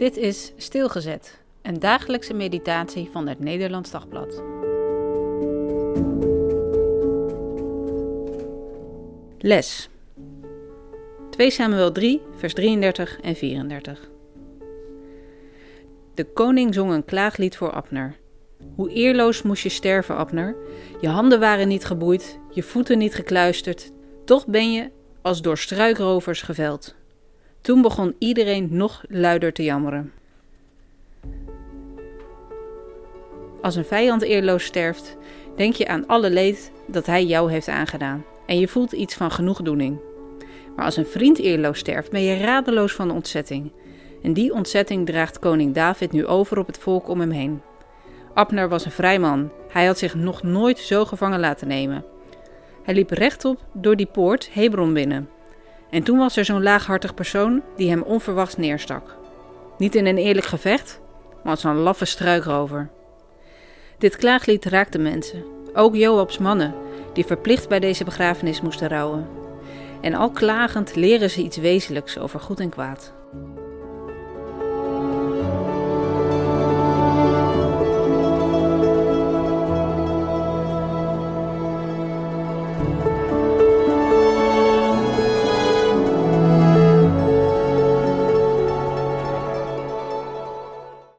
Dit is Stilgezet, een dagelijkse meditatie van het Nederlands Dagblad. Les 2 Samuel 3, vers 33 en 34. De koning zong een klaaglied voor Abner. Hoe eerloos moest je sterven, Abner? Je handen waren niet geboeid, je voeten niet gekluisterd. Toch ben je als door struikrovers geveld. Toen begon iedereen nog luider te jammeren. Als een vijand eerloos sterft, denk je aan alle leed dat hij jou heeft aangedaan en je voelt iets van genoegdoening. Maar als een vriend eerloos sterft, ben je radeloos van ontzetting. En die ontzetting draagt koning David nu over op het volk om hem heen. Abner was een vrij man. Hij had zich nog nooit zo gevangen laten nemen. Hij liep rechtop door die poort Hebron binnen. En toen was er zo'n laaghartig persoon die hem onverwachts neerstak. Niet in een eerlijk gevecht, maar als een laffe struikrover. Dit klaaglied raakte mensen, ook Joabs mannen, die verplicht bij deze begrafenis moesten rouwen. En al klagend leren ze iets wezenlijks over goed en kwaad.